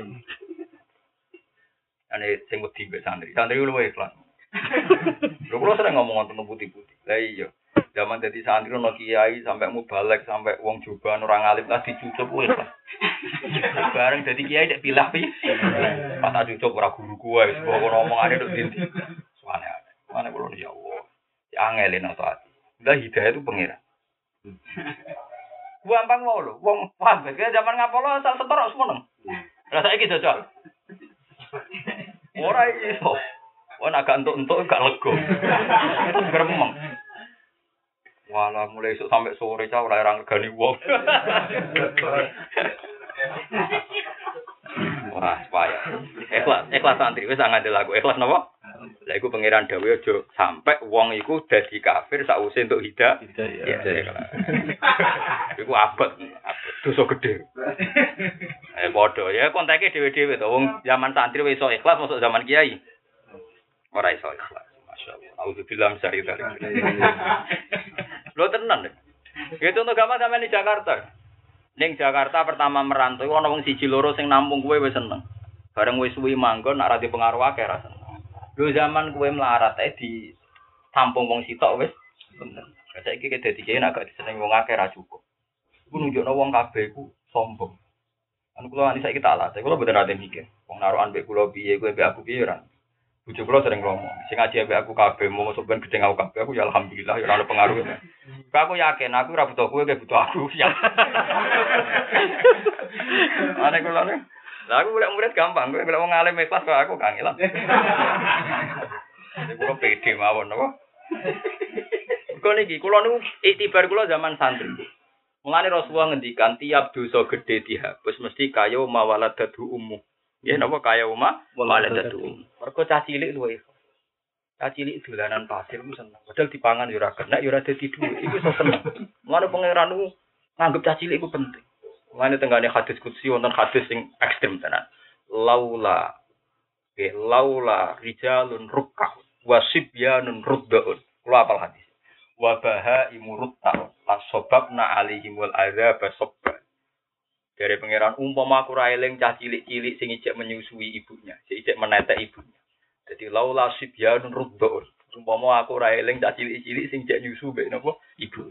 Ane sing wedi santri. Santri lu ikhlas. [laughs] Lho kula sering ngomong tentang putih-putih. Lah iya. Zaman dadi santri ono kiai sampai mubalek sampai wong joban orang alim lah dicucup wis lah. [laughs] Bareng dadi kiai dek pilah pi. Pas tak cucup ora guru kuwe wis kok ngomongane nduk dindi. Suane aneh. Suane kula ya Allah. Ya angelin atau hati. Udah hidayah itu pengira. [laughs] Gampang mau lho, wong paham kan zaman ngapolo asal setor semeneng. Lah saiki jajal. [laughs] Ora iso. Wah, agak entuk-entuk gak lego. Gremeng. Walah, mulai esuk sampai sore cah ora ora ngegani wong. Wah, payah. Ikhlas, ikhlas santri wis ngandel aku. Ikhlas napa? Lah iku pangeran dawuh aja sampai wong iku dadi kafir sakwise entuk hidayah. Ya, ikhlas. Iku abot, dosa gede. Eh padha ya konteke dhewe-dhewe to. Wong zaman santri wis iso ikhlas masuk zaman kiai. Ora iso ikhlas. Masyaallah. Auzubillah min syarri dzalik. Lo tenan. deh. Ya contoh gampang sampean di Jakarta. Ning Jakarta pertama merantau ana wong siji loro sing nampung kowe wis seneng. Bareng wis suwi manggon nak ra di pengaruh akeh ra zaman kowe melarat ae di tampung wong sitok wis. Lah saiki ke dadi kiai nak gak diseneng wong akeh ra cukup. Iku nunjukno wong kabeh iku sombong. Anu kula ani saiki tak latih, kula boten ate mikir. Wong naruhan mbek kula piye, kowe aku piye. Bojo kula sering ngomong, sing ngaji mbek aku kabeh mau masuk ben gedeng aku kabeh, aku ya alhamdulillah ya ora pengaruh. Kok aku yakin aku ora butuh kowe, butuh aku. Ya. [laughs] Ane kula nih. Lah aku golek murid gampang, kowe golek wong alim ikhlas kok aku kangelan. Jadi kula pede mawon napa. Kok niki kula niku iktibar kula zaman santri. Mulane Rasulullah ngendikan tiap dosa gede dihapus mesti kaya mawaladatu ummu. Ya napa kaya uma waladatu. Mergo cah cilik luwe. Cah cilik dolanan pasir ku seneng. Padahal dipangan ya ora kena ya ora dadi dhuwit. Iku seneng. [laughs] Mulane pangeran niku nganggep cah cilik iku penting. Mulane tenggane hadis kutsi wonten hadis sing ekstrem tenan. Laula Oke, laula rijalun rukka wasibyanun ruddaun. Kula apal hadis. Wabaha imurut ta'un. Lasobabna alihimul azab sobban. Dari pangeran umpama aku ra eling cah cilik-cilik sing ijek menyusui ibunya, sing ijek menetek ibunya. Jadi laula sibyanun ruddaun. Umpama aku ra eling cah cilik-cilik sing ijek nyusu mbek napa ibu.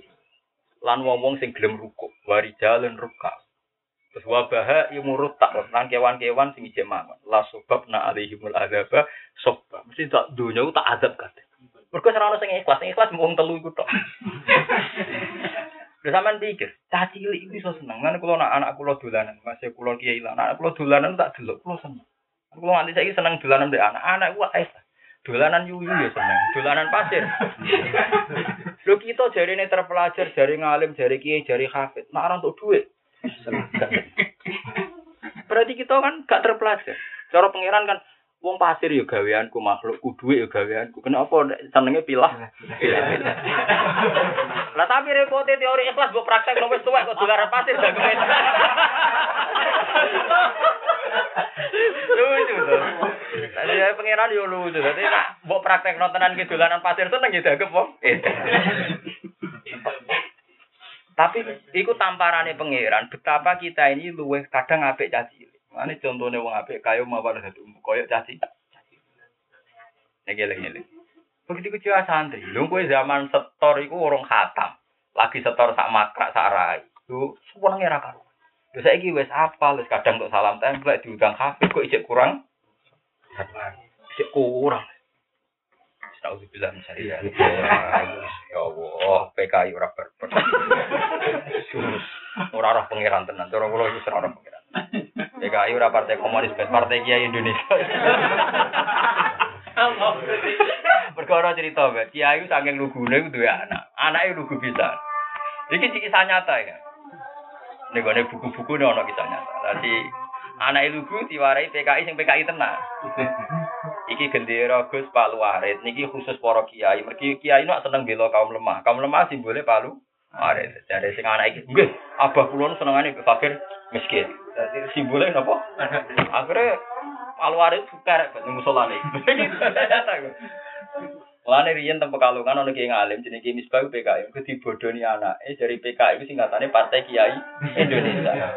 Lan wong-wong sing gelem rukuk, warijalun rukka. Terus wabaha imurut tak lan kewan-kewan sing ijek mangan. La sobabna alihimul azab sobban. Mesti tak dunya ku tak azab kabeh. Mergo ora sing ikhlas, sing ikhlas mung telu iku tok. [laughs] Lha sampean pikir, cah cilik iku iso seneng. Lan kula anak anak kula dolanan, masih kula kiai lan anak kula dolanan tak delok kula seneng. Kula nganti saiki seneng dolanan mbek anak. Anak ku ae dolanan yuyu ya seneng, dolanan pasir. [laughs] Lho kita jarine terpelajar, jari ngalim, jari kiai, jari hafid. Nak ora untuk duit. [laughs] Berarti kita kan gak terpelajar. Cara pangeran kan wong pasir ya gaweanku, makhluk ku duit ya gaweanku. Kenapa senenge pilah? Lah tapi repotnya teori ikhlas mbok praktek nang wis tuwek kok dolaran pasir kowe. Lucu tuh. Tadi ya pangeran yo lucu. Dadi nak mbok praktek nontonan ki dolanan pasir seneng ya dagem wong. Tapi iku tamparane pangeran betapa kita ini luwih kadang apik caci. Mane contone wong apik kaya mawar dadi umbu koyo caci. Lagi Begitu kecil santri. Lho kowe zaman setor iku urung khatam. Lagi setor sak makrak sak rai. Lho senenge ra karo. Lho saiki wis apal, wis kadang untuk salam template diundang kafe kok ijek kurang. Ijek kurang. Astagfirullah misalnya. Ya Allah, PKI ora berber. [laughs] Ora roh pangeran tenan, cara kula iki ora roh pangeran. [laughs] PKI ora partai komunis, partai Kiai Indonesia. [laughs] Perkara cerita, Mbak. Kiai saking lugune ku duwe anak. Anake lugu bisa. Iki kisah nyata ya. Ning gone buku-buku ne ana kisah nyata. Dadi anake lugu diwarai PKI sing PKI tenan. Iki gendera Gus Palu Arit. Niki khusus para kiai. Mergi kiai nu seneng bela kaum lemah. Kaum lemah simbole Palu Arit. Dari sing anak iki, nggih, abah kula nu senengane fakir miskin. Dadi simbole napa? Akhirnya Palu Arit kerek ben musolane. Lane riyen teng Pekalongan ana kiai ngalim jenenge Ki Misbah PKI. Ku dibodoni anake dari PKI ku singkatane Partai Kiai Indonesia.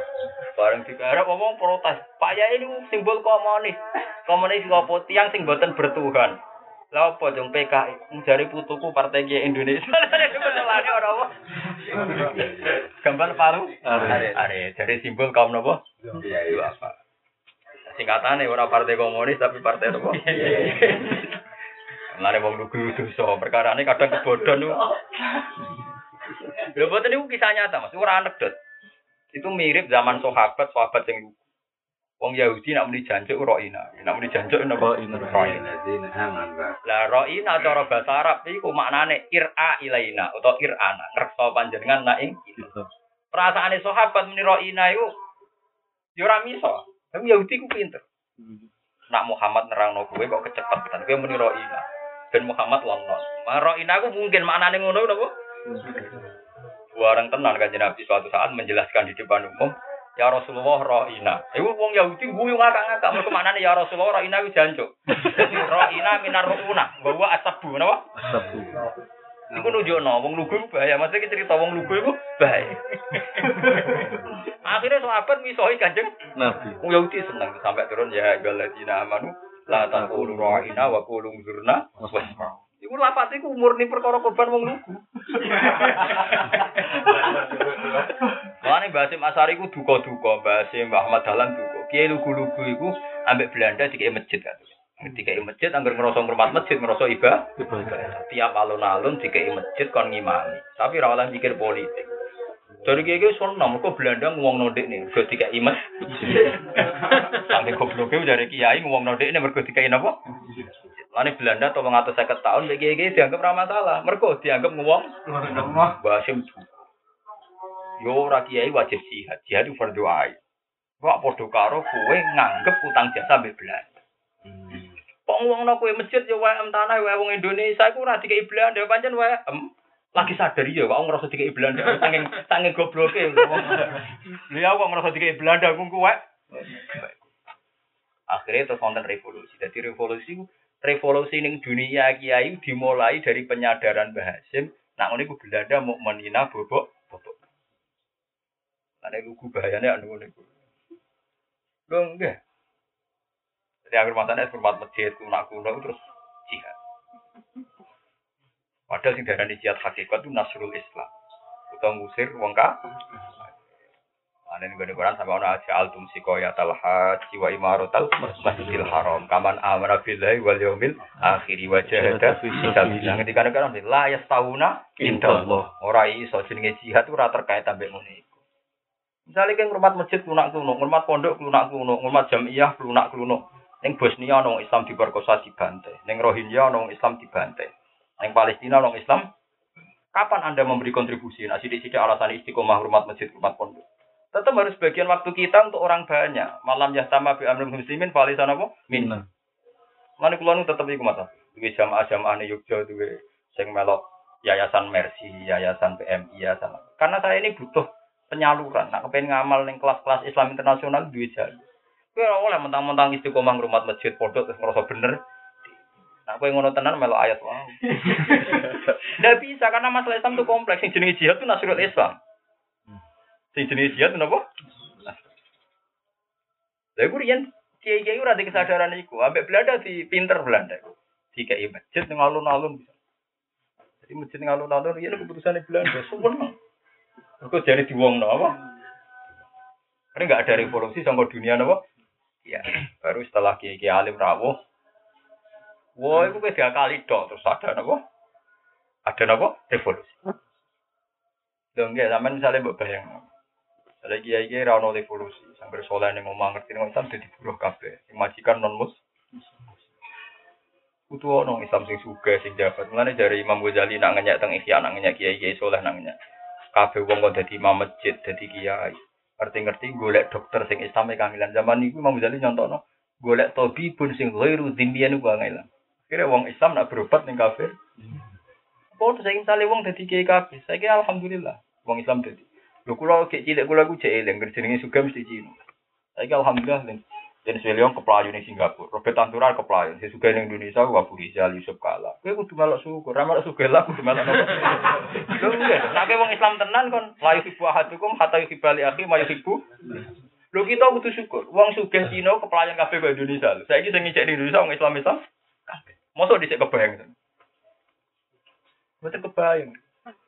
Bareng digarap ngomong protes. Pak Yai ini simbol komunis. Komunis iku apa tiang sing boten bertuhan. Lah apa jong PKI jari putuku Partai Kiai Indonesia. [laughs] Gambar paru. Are. Are dari simbol kaum napa? Iya, iya. apa? Singkatane ora partai komunis tapi partai apa? Lare wong lugu dosa, perkarane kadang kebodhon niku. Lho boten niku kisah nyata, Mas, ora anekdot. Itu mirip zaman sahabat, sahabat sing lugu. Wong Yahudi nak muni jancuk roina, nak muni jancuk napa? Ro'ina. Lah roina cara bahasa Arab iku maknane ira ilaina utawa irana, ngreksa panjenengan nak ing kita. Perasaane sahabat muni roina iku ya ora. Tapi Yahudi ku pinter. Nak Muhammad nerangno kowe kok kecepetan. Kowe muni roina. Ben Muhammad lonon. Ma roina ku mungkin maknane ngono napa? Barang tenan kanjeng Nabi suatu saat menjelaskan di depan umum, Ya Rasulullah roina. Iku wong Yahudi guyu ngakak-ngakak mergo maknane ya Rasulullah roina ku jancuk. Roina minar ruuna, bahwa asabu napa? Sabu. Iku nunjukno wong lugu iku bahaya. Maksudnya cerita wong lugu iku bahaya. [laughs] Akhirnya sahabat misoi kanjeng Nabi. Wong Yahudi seneng sampai turun ya ayyuhalladzina amanu la taqulu ra'ina wa qulu zurna wasma'u. Iku lapat iku murni perkara korban wong lugu. [laughs] Mane Basim Asari ku duka-duka, Basim Mbah Ahmad Dahlan duka. Kiai lugu-lugu iku ambek Belanda dikei masjid kan. Dikei masjid anggar ngerasa ngurmat masjid, ibadah. Ibadah. Tiap alun-alun dikei masjid kon ngimami. Tapi ra oleh mikir politik. Dari kiai kiai seneng, mereka Belanda ngomong nodik nih, mereka dikei masjid. Sampai gobloknya dari kiai ngomong nodik nih, mereka dikei apa? Lalu Belanda atau mengatur saya tahun, bagi kiai kiai dianggap ramah masalah. Mereka dianggap ngomong Basim Yo ora kiai wajib jihad, jihad itu ain. Kok padha karo kowe nganggep utang jasa mbek Belanda. Kok ngomongno kowe masjid yo wae tanah wae wong Indonesia iku ora dikei Belanda pancen wae lagi sadar ya kok ngerasa dikei Belanda saking saking gobloke. Ya kok ngerasa dikei Belanda ku kuwe. Akhirnya terus wonten revolusi. Jadi revolusi revolusi ning dunia kiai dimulai dari penyadaran Mbah Hasim. Ngono iku Belanda mau menina bobok bobok. Ada lugu bahayane anu ngono iku. Lho enggak. Jadi akhir masanya hormat masjid kuno kuno terus jihad. Padahal sing darani jihad hakikat itu nasrul Islam. Utawa ngusir wong. Ana ning gone Quran sampe ana aja altum sikoya talha jiwa imaratal masjidil haram kaman amara billahi wal yaumil akhir wa jahada fi sabilillah ketika negara la yastauna indallah ora iso jenenge jihad ora terkait ambek iku Misalnya kan ngurmat masjid lunak lunak, ngurmat pondok lunak lunak, ngurmat jamiah lunak lunak. Neng Bosnia nong Islam diperkosa dibantai, neng Rohingya nong Islam dibantai, neng Palestina nong Islam. Kapan anda memberi kontribusi? Nah, sidik-sidik alasan istiqomah hormat masjid, hormat pondok. Tetap harus bagian waktu kita untuk orang banyak. Malam ya sama bi amrul muslimin falisan apa? Min. Minna. Mana kulo nu tetep iku mata. Duwe jamaah-jamaah ne Yogya duwe sing melok yayasan Mercy, yayasan PMI, yayasan. Karena saya ini butuh penyaluran. Nah, kepengen ngamal ning kelas-kelas Islam internasional duwe jalur. Kowe ora oleh mentang-mentang istiqomah ngrumat masjid pondok terus ngerasa bener. Nah, kowe ngono tenan melo ayat wow. [laughs] Nggak bisa karena masalah Islam itu kompleks. Yang jenis jihad itu nasrul Islam. Sing jenis jihad itu apa? Lha iku riyen kiai-kiai ora ada kesadaran iku. Ambek Belanda di pinter Belanda. Di kiai masjid ning alun-alun bisa. Jadi masjid ning alun-alun riyen keputusan Belanda. Sumpah. Kok jadi diwongno apa? Karena nggak ada revolusi sama dunia apa? Ya, baru setelah kiai-kiai alim rawuh. Wah, itu beda kali dok terus ada apa? Ada apa? Revolusi. Dong ya, zaman misalnya mbak bayang. Ada kiai kiai rano revolusi, sampai soleh yang ngomong ngerti ngomong Islam jadi buruh kafe, majikan non mus. Kutu ono Islam sing suga sing jabat. Mulane dari Imam Ghazali nak ngenyak teng ihya nak ngenyak kiai kiai soleh nak. Kafe wong kok dadi imam masjid, dadi kiai. Ngerti-ngerti golek dokter sing Islam e kangilan zaman niku Imam Ghazali nyontono golek tabibun sing ghairu dzimmiyan ku kangilan. Kira wong Islam nak berobat ning kafir. Apa saya misalnya wong dadi kiai. Saya kira alhamdulillah wong Islam dadi. Lho kula kek cilik kula ku cek eling jenenge juga mesti Cina. Saiki alhamdulillah ning Jen Sweliong keplayu ning Singapura, Robert Tanturar keplayu, sing sugih ning Indonesia Abu Rizal Yusuf Kala. Kowe kudu melok syukur, ra melok sugih lah kudu melok enggak, nek kowe wong Islam tenan kon la yuhibbu ahadukum hatta yuhibba li akhi ma yuhibbu. Lho kita kudu syukur, wong sugih Cina keplayan kabeh kok Indonesia. Saiki sing ngicek di Indonesia wong Islam Islam kabeh. Mosok dhisik kebayang. Mboten kebayang.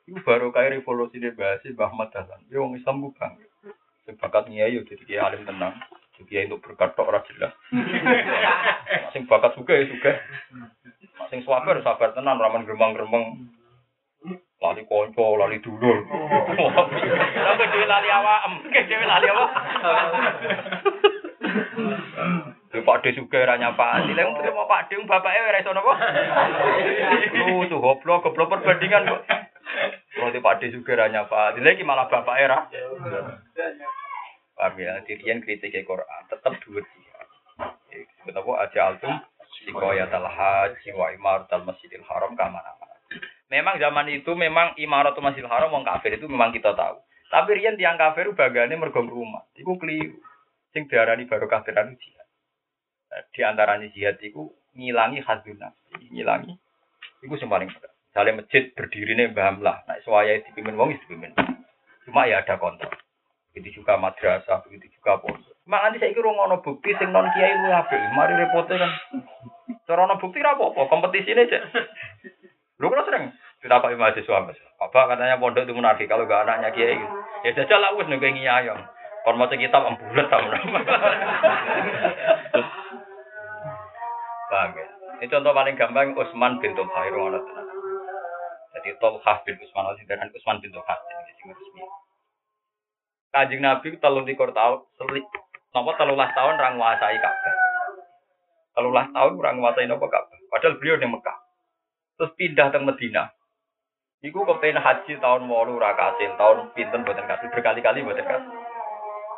Iku baru kayak revolusi di bahasa Mbah Ahmad Dahlan. Ya wong Islam bakat nyai yo jadi kiai alim tenang. Kiai untuk berkat tok ora jelas. [laughs] Sing bakat suka ya suka. Sing sabar sabar tenan ramen gremeng-gremeng. Lali konco, lali dulur. Tapi dhewe lali awak, dhewe lali apa? Lha Pak De suka ora nyapani. Wong mau Pak De bapake ora iso napa? Lu tuh goblok, goblok perbandingan kok. Kalau Pak De juga ora nyapani. Lagi malah bapake ora. Paham ya, dirian kritik Quran tetap dua dia. Kenapa aja altum sikoyat al haji wa imarat al masjidil haram kamana Memang zaman itu memang imaratul masjidil haram wong kafir itu memang kita tahu. Tapi rian tiang kafir bagane mergo rumah. Iku keliru. Sing diarani barokah tenan jihad. Nah, Di antaranya jihad iku ngilangi hadzun nafsi, ngilangi iku sing paling berat. Misalnya masjid berdiri nih lah, nah suaya dipimpin wong is dipimpin. Cuma ya ada kontrol. Begitu juga madrasah, begitu juga pondok. Mak nanti saya kira ngono bukti sing non kiai lu apik. Mari repote kan. Cara ono bukti ra apa-apa, kompetisi ini aja. Lu kan sering kita pakai mahasiswa mas. Apa katanya pondok itu munafik kalau gak anaknya kiai gitu. Ya jajal lah wis nunggu ngiyayong. Kon maca kitab embulet ta Paham ya? Ini contoh paling gampang Utsman bin tenan. Jadi Tulkah bin Utsman sinten Utsman bin ini sing resmi. Kanjeng Nabi telung likur tahun, selik, nopo telulas tahun orang nguasai Ka'bah. Telulas tahun orang nguasai nopo Ka'bah. Padahal beliau di Mekah. Terus pindah ke Medina. Iku kepengen haji tahun walu ora kasil, tahun pinten boten kasil, berkali-kali boten kasil.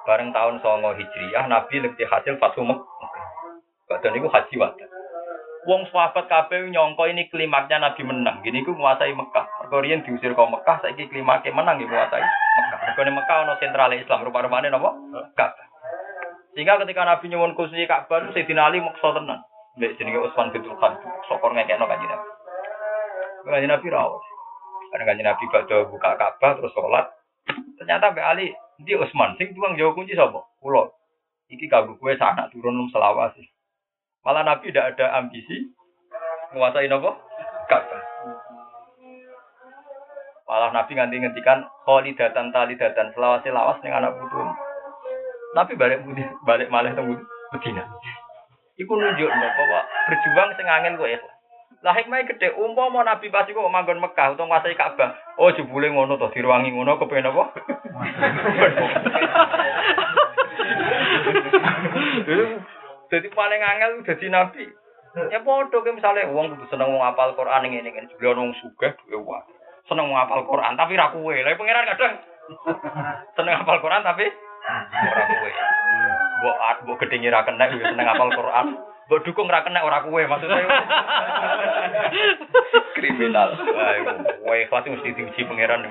Bareng tahun songo hijriyah, Nabi lebih hasil Fathu Mekah. Badan iku haji wadah. Wong sahabat kabeh nyongko ini klimaknya Nabi menang. Gini ku menguasai Mekah. Mergo riyen diusir ke Mekah, saiki klimaknya menang ya menguasai Mekah. Mergo Mekah ono sentral Islam, rupa-rupane napa? Ka'bah. Sehingga ketika Nabi nyuwun kursi Ka'bah, Sayyidina Ali maksa tenan. Mbek jenenge Utsman bin Tulkan, sokor ngekekno kanjeng Nabi. Kanjeng Nabi rawuh. Karena kanjeng Nabi badhe buka Ka'bah terus sholat. Ternyata Mbak Ali, di Utsman sing tuang jauh kunci sapa? Kulo. Iki kanggo kowe sanak turun selawase. Malah Nabi tidak ada ambisi menguasai nopo Ka'bah. Malah Nabi nganti ngendikan kholidatan talidatan selawase lawas ning anak putu. Nabi balik budi, balik malih teng Medina. Iku nunjuk bahwa berjuang sing angin kowe ikhlas. Lah hikmah gede, umpama Nabi pas iku manggon Mekah utawa nguasai Ka'bah. Oh jebule ngono to diruangi ngono kepen apa? [laughs] [laughs] [laughs] Jadi paling angel jadi nabi. Ya podo ke misalnya wong kudu seneng wong apal Quran ngene ngene jebule wong sugih duwe wae. Seneng wong apal Quran tapi ra kowe. Lah pangeran kadang seneng apal Quran tapi ora kowe. Mbok mbok gedhe ra kena seneng apal Quran. Mbok dukung ra kena ora kowe maksudnya. kriminal. Wah, ikhlas mesti diuji pangeran.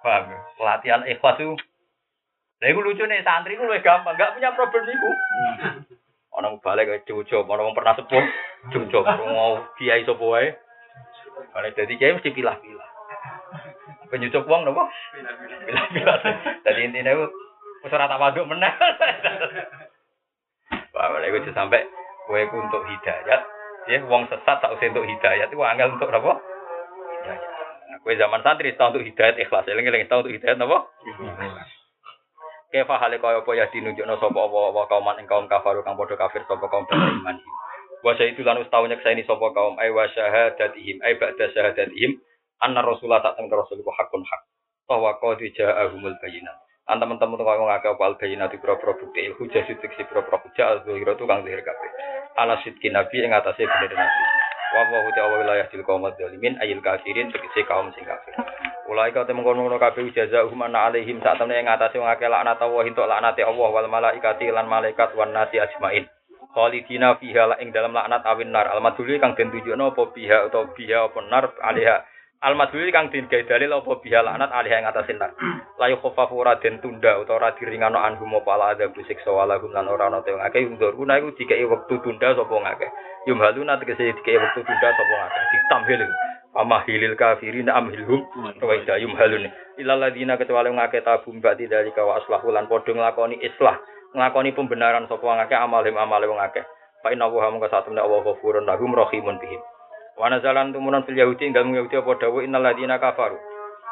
Paham? ya? Pelatihan ikhlas itu Lah iku nih santri ku gampang, gak punya problem iku. Ana balik cucuk, ana wong pernah sepuh, cucuk, mau kiai sapa wae. Kalau dadi kiai mesti pilah-pilah. Penyucuk wong napa? Pilah-pilah. Dadi intine ku wis ora tak waduk meneh. Wah, lha iku sampai kowe ku untuk hidayat, ya wong sesat tak usah untuk hidayat itu angel untuk apa? Hidayat. Nah, kowe zaman santri tau untuk hidayat ikhlas, eling-eling tau untuk hidayat napa? Kefa hale kaya apa ya dinunjukno sapa apa wa kauman ing kaum kafaru kang padha kafir sapa kaum bani iman. Wa itu lan ustau nyekseni sapa kaum ay wa syahadatihim ay ba'da syahadatihim anna rasulullah tak temen rasul ku hakun hak. Bahwa qad ja'ahumul bayyinat. An teman-teman kok ngake apa al bayyinat pro-pro bukti il hujah sidik si pro-pro hujah al zahira tu kang zahir kabeh. Ala sidki nabi ing atase bener nabi. Wa wa huwa ta'ala wilayah dil kaum zalimin ayil kafirin tegese kaum sing kafir. Ulai kau temu kono kabeh jaza humana alaihim sak temne ing atase wong akeh laknat Allah entuk laknate Allah wal malaikati lan malaikat wan nasi ajmain. Khalidina fiha la ing dalam laknat awin nar. Al madhuli kang den tunjukno apa biha utawa biha apa nar alaiha. Al madhuli kang den gawe dalil apa biha laknat alaiha ing atase nar. La yukhaffafu ora den tunda utawa ora diringano anhum apa ala ada siksa walahum lan ora ana te wong akeh undur kuna iku dikei wektu tunda sapa wong akeh. Yumhaluna tegese dikei wektu tunda sapa wong akeh. Ditamhil. Ama hilil kafirin amhilhum wa idayum halun ilal ladina kecuali ngake tabum ba'di dari kawa aslahu lan padha nglakoni islah nglakoni pembenaran sapa ngake amalhim amale wong akeh fa inna wa mung satemene Allah ghafurun lahum rahimun bihim wa nazalan tumunan fil yahudi ing dalem yahudi apa dawu innal ladina kafaru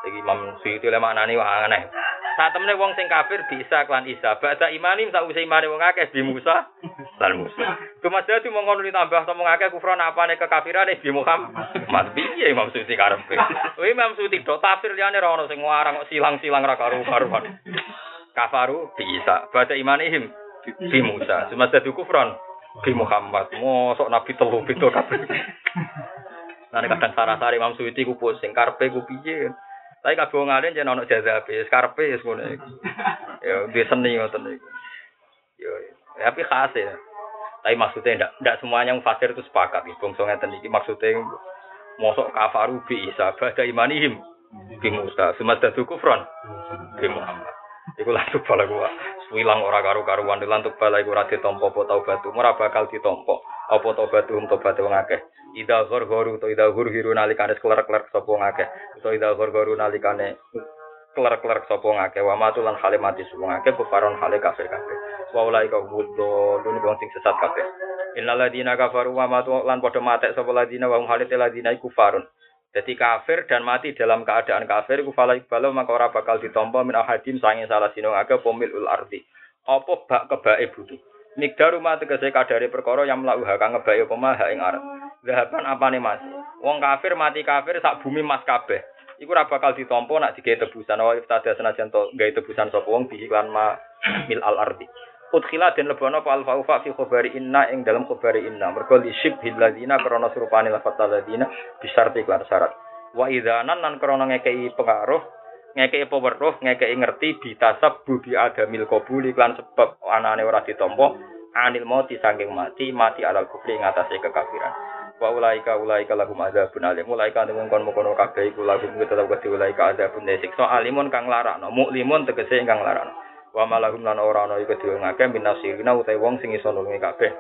iki Imam Suyuti le maknane wa aneh Saat temene wong sing kafir bisa klan Isa. Ba'da imanim sause imane wong akeh bi Musa lan Musa. Kemasdatu mongkon ditambah to wong akeh kufran apane kekafirane bi Muhammad. Piye [laughs] Imam Suyuti karepe? Kuwi Imam Suyuti do tafsir liyane ora ono sing ngarang kok silang-silang ra karu-karuan. Kafaru bisa. Ba'da imanihim bi Musa. Kemasdatu kufran bi Muhammad. Mosok nabi telu beda kabeh. Nah, kadang sarah-sari Imam Suyuti ku pusing karepe ku piye. Tapi kabeh wong alim jen ono jazabe, karepe wis ngono iku. Ya di seni ngoten iku. Yo, tapi khas ya. Tapi maksudnya ndak ndak semuanya yang fasir itu sepakat iki. Bangsa ngeten iki maksudnya mosok kafaru bi Isa bada imanihim bi Musa, sumadatu kufran bi Muhammad. Iku langsung bala gua. Wilang ora karu-karuan lantuk bala iku ora ditampa apa taubatu, ora bakal ditampa. Apa taubatu um tobat wong akeh. Ida gharu to ida hurhiru nalikane klerk-klerk sapa wong akeh. To ida gharu nalikane klerk-klerk sapa wong akeh. Wa matulan hale mati sapa wong akeh kufaron hale kafir kabeh. Wa ulai ka wuddo dene wong sing sesat kabeh. Innal ladina kafaru wa matu lan padha matek sapa ladina wa hum halite ladina iku farun. Jadi kafir dan mati dalam keadaan kafir iku fala iqbalu maka ora bakal ditampa min ahadim sange salah sino akeh pomil ul ardi. Apa bak kebake butuh. Migdar rumah tegese kadare perkara yang mlauha kang ngebake apa ing arep. Zahaban apane mas? Wong kafir mati kafir sak bumi mas kabeh. Iku ora bakal ditampa nak digawe tebusan wa iftada senajan to gawe tebusan sapa wong bi iklan ma mil al ardi. Udkhila den lebono apa alfa ufa fi khabari inna ing dalam khabari inna. Mergo li syibhil ladzina krana surupane lafat ladzina bisarti iklan syarat. Wa idzanan lan krana ngekei pengaruh ngekei peweruh ngekei ngerti bitasab bubi adamil qabul iklan sebab anane ora ditampa anil mati saking mati mati alal kufri ing atase kekafiran. Wa ulaika ulaika lahum adzabun alim. Ulaika temen kon mokono kabeh iku lahum tetep wedi ulaika adzabun siksa alimun kang larakno. Muklimun tegese ingkang larakno. Wa malahum lan ora ana iku dhewe ngake minasirina utawa wong sing iso nulungi kabeh.